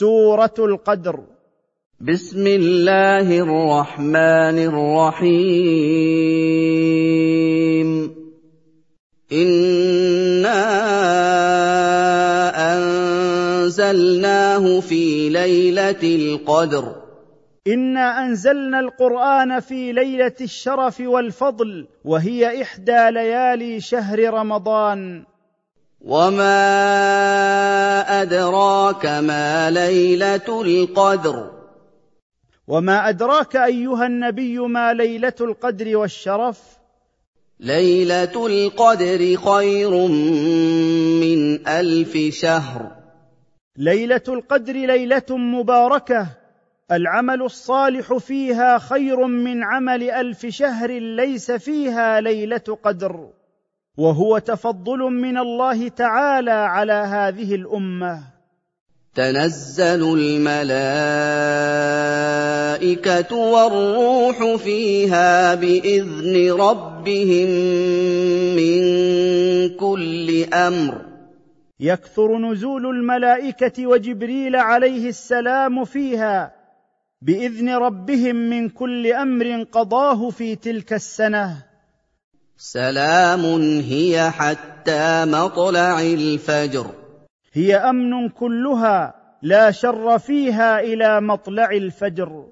سورة القدر. بسم الله الرحمن الرحيم. إنا أنزلناه في ليلة القدر. إنا أنزلنا القرآن في ليلة الشرف والفضل وهي إحدى ليالي شهر رمضان. وما ادراك ما ليله القدر وما ادراك ايها النبي ما ليله القدر والشرف؟ ليله القدر خير من الف شهر. ليله القدر ليله مباركه. العمل الصالح فيها خير من عمل الف شهر ليس فيها ليله قدر. وهو تفضل من الله تعالى على هذه الأمة. تنزل الملائكة والروح فيها بإذن ربهم من كل أمر. يكثر نزول الملائكة وجبريل عليه السلام فيها بإذن ربهم من كل أمر قضاه في تلك السنة. سلام هي حتى مطلع الفجر. هي أمن كلها لا شر فيها إلى مطلع الفجر.